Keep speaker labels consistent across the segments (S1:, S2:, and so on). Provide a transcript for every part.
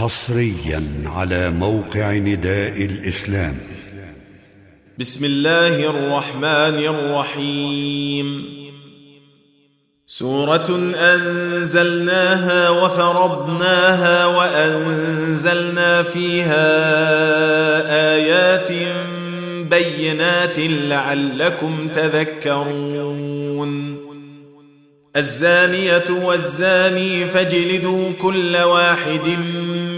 S1: حصريا على موقع نداء الإسلام.
S2: بسم الله الرحمن الرحيم. سورة أنزلناها وفرضناها وأنزلنا فيها آيات بينات لعلكم تذكرون. الزانية والزاني فاجلدوا كل واحد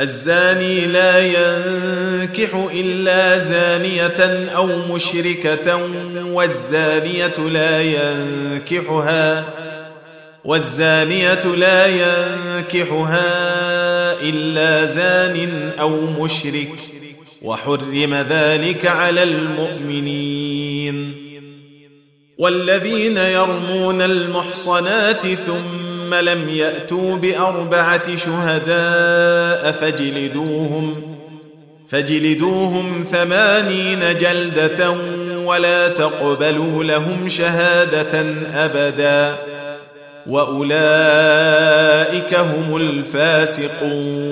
S2: الزاني لا ينكح إلا زانية أو مشركة والزانية لا ينكحها والزانية لا ينكحها إلا زان أو مشرك وحرم ذلك على المؤمنين. والذين يرمون المحصنات ثم ثم لم يأتوا بأربعة شهداء فاجلدوهم فاجلدوهم ثمانين جلدة ولا تقبلوا لهم شهادة أبدا. وأولئك هم الفاسقون.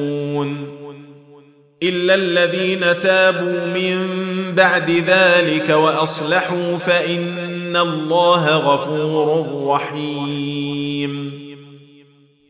S2: إلا الذين تابوا من بعد ذلك وأصلحوا فإن الله غفور رحيم.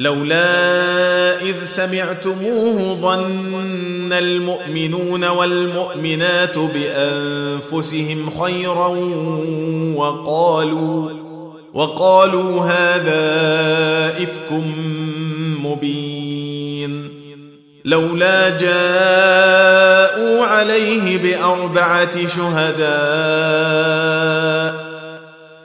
S2: لولا إذ سمعتموه ظن المؤمنون والمؤمنات بأنفسهم خيرا وقالوا وقالوا هذا إفك مبين لولا جاءوا عليه بأربعة شهداء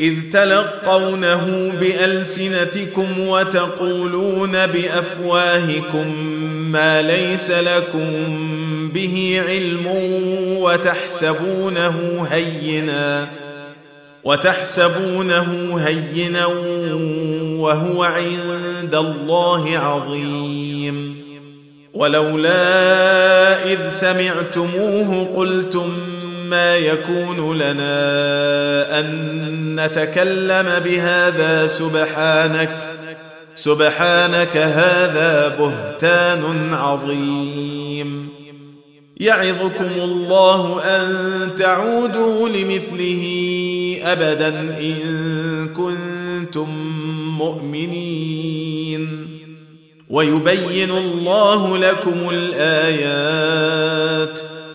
S2: إذ تلقونه بألسنتكم وتقولون بأفواهكم ما ليس لكم به علم وتحسبونه هينا وتحسبونه هينا وهو عند الله عظيم ولولا إذ سمعتموه قلتم ما يكون لنا أن نتكلم بهذا سبحانك. سبحانك هذا بهتان عظيم. يعظكم الله أن تعودوا لمثله ابدا إن كنتم مؤمنين. ويبين الله لكم الآيات.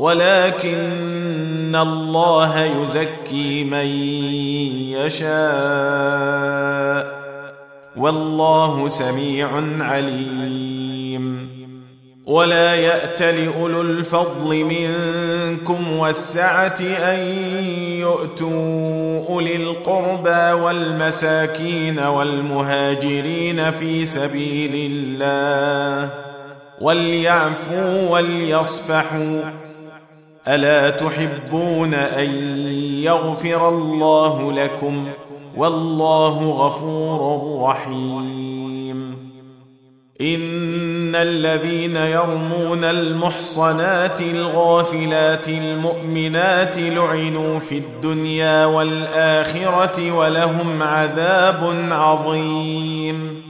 S2: ولكن الله يزكي من يشاء والله سميع عليم. ولا يأت لأولو الفضل منكم والسعة أن يؤتوا أولي القربى والمساكين والمهاجرين في سبيل الله. وليعفوا وليصفحوا ألا تحبون أن يغفر الله لكم والله غفور رحيم. إن الذين يرمون المحصنات الغافلات المؤمنات لعنوا في الدنيا والآخرة ولهم عذاب عظيم.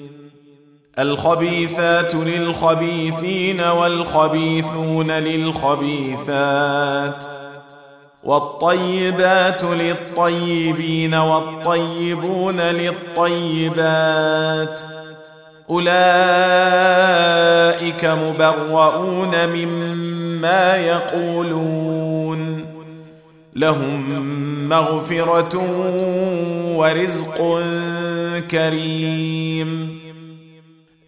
S2: الخبيثات للخبيثين والخبيثون للخبيثات والطيبات للطيبين والطيبون للطيبات أولئك مبرؤون مما يقولون لهم مغفرة ورزق كريم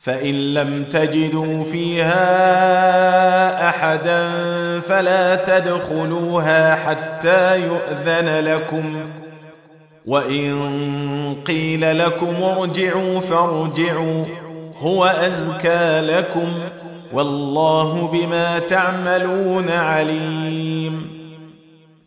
S2: فإن لم تجدوا فيها أحدا فلا تدخلوها حتى يؤذن لكم. وإن قيل لكم ارجعوا فارجعوا هو أزكى لكم. والله بما تعملون عليم.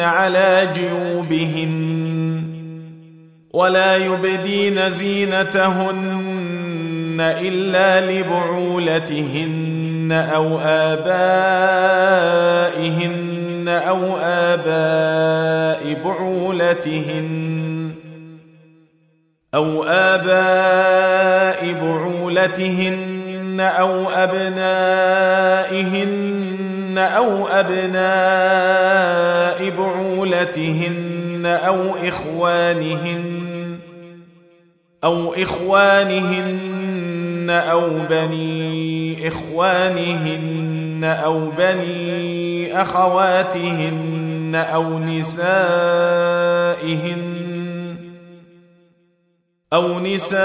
S2: على جيوبهن ولا يبدين زينتهن إلا لبعولتهن أو آبائهن أو آباء بعولتهن أو آباء بعولتهن أو أبنائهن أو أبناء بعولتهن أو إخوانهن أو إخوانهن أو بني إخوانهن أو بني أخواتهن أو نسائهن أو نسائهن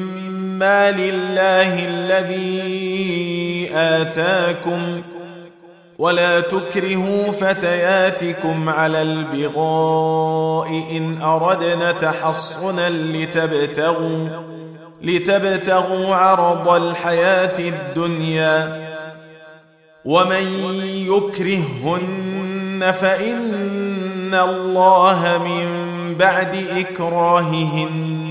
S2: لله الذي آتاكم ولا تكرهوا فتياتكم على البغاء إن أردنا تحصنا لتبتغوا لتبتغوا عرض الحياة الدنيا ومن يكرهن فإن الله من بعد إكراههن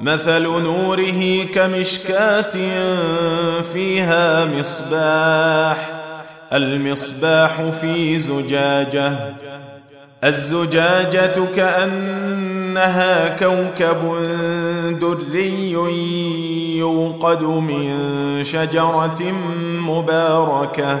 S2: مثل نوره كمشكاة فيها مصباح المصباح في زجاجة الزجاجة كأنها كوكب دري يوقد من شجرة مباركة.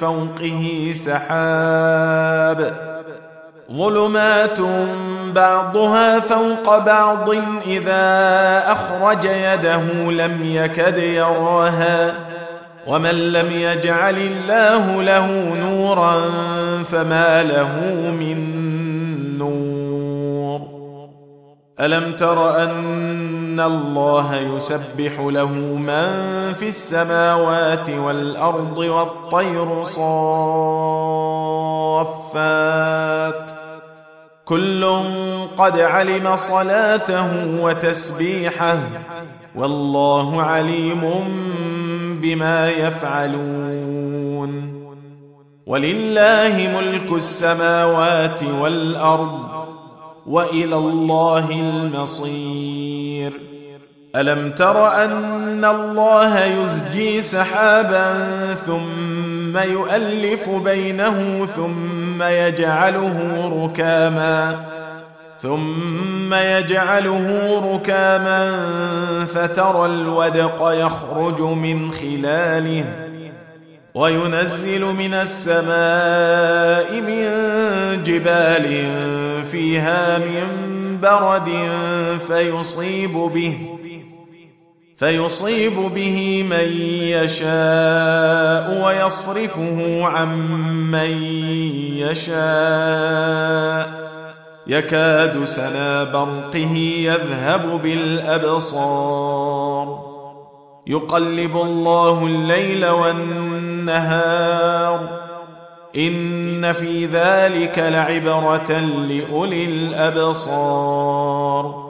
S2: فوقه سحاب ظلمات بعضها فوق بعض إذا أخرج يده لم يكد يراها ومن لم يجعل الله له نورا فما له من نور ألم تر أن الله يسبح له من في السماوات والارض والطير صافات كل قد علم صلاته وتسبيحه والله عليم بما يفعلون ولله ملك السماوات والارض والى الله المصير ألم تر أن الله يزجي سحابا ثم يؤلف بينه ثم يجعله ركاما ثم يجعله ركاما فترى الودق يخرج من خلاله وينزل من السماء من جبال فيها من برد فيصيب به فيصيب به من يشاء ويصرفه عن من يشاء. يكاد سنا برقه يذهب بالأبصار. يقلب الله الليل والنهار. إن في ذلك لعبرة لأولي الأبصار.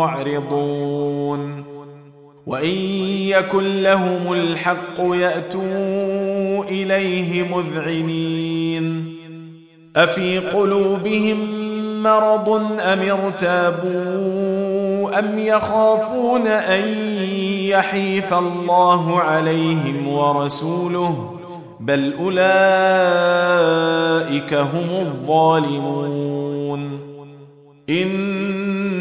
S2: معرضون. وإن يكن لهم الحق يأتوا إليه مذعنين. أفي قلوبهم مرض أم ارتابوا أم يخافون أن يحيف الله عليهم ورسوله بل أولئك هم الظالمون.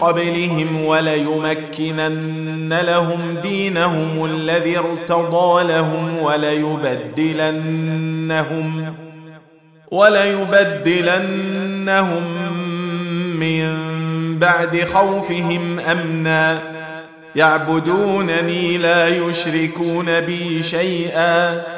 S2: قبلهم وليمكنن لهم دينهم الذي ارتضى لهم وليبدلنهم وليبدلنهم من بعد خوفهم أمنا. يعبدونني لا يشركون بي شيئا.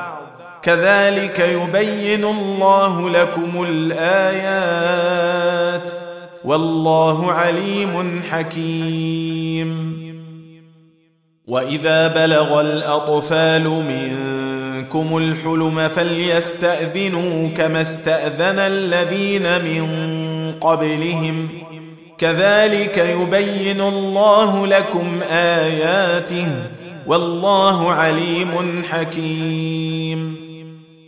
S2: كذلك يبين الله لكم الآيات والله عليم حكيم. وإذا بلغ الأطفال منكم الحلم فليستأذنوا كما استأذن الذين من قبلهم. كذلك يبين الله لكم آياته والله عليم حكيم.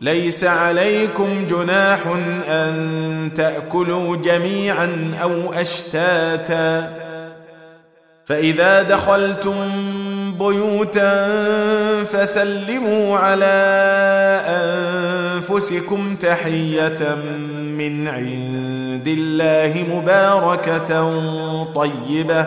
S2: ليس عليكم جناح أن تأكلوا جميعا أو أشتاتا. فإذا دخلتم بيوتا فسلموا على أنفسكم تحية من عند الله مباركة طيبة.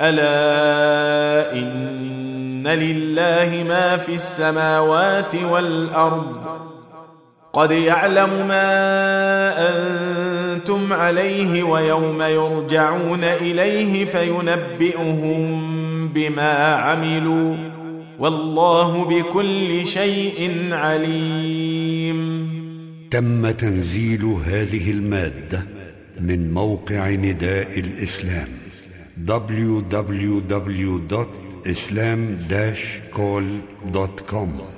S2: ألا إن لله ما في السماوات والأرض قد يعلم ما أنتم عليه ويوم يرجعون إليه فينبئهم بما عملوا والله بكل شيء عليم.
S1: تم تنزيل هذه المادة من موقع نداء الإسلام. www.islam-call.com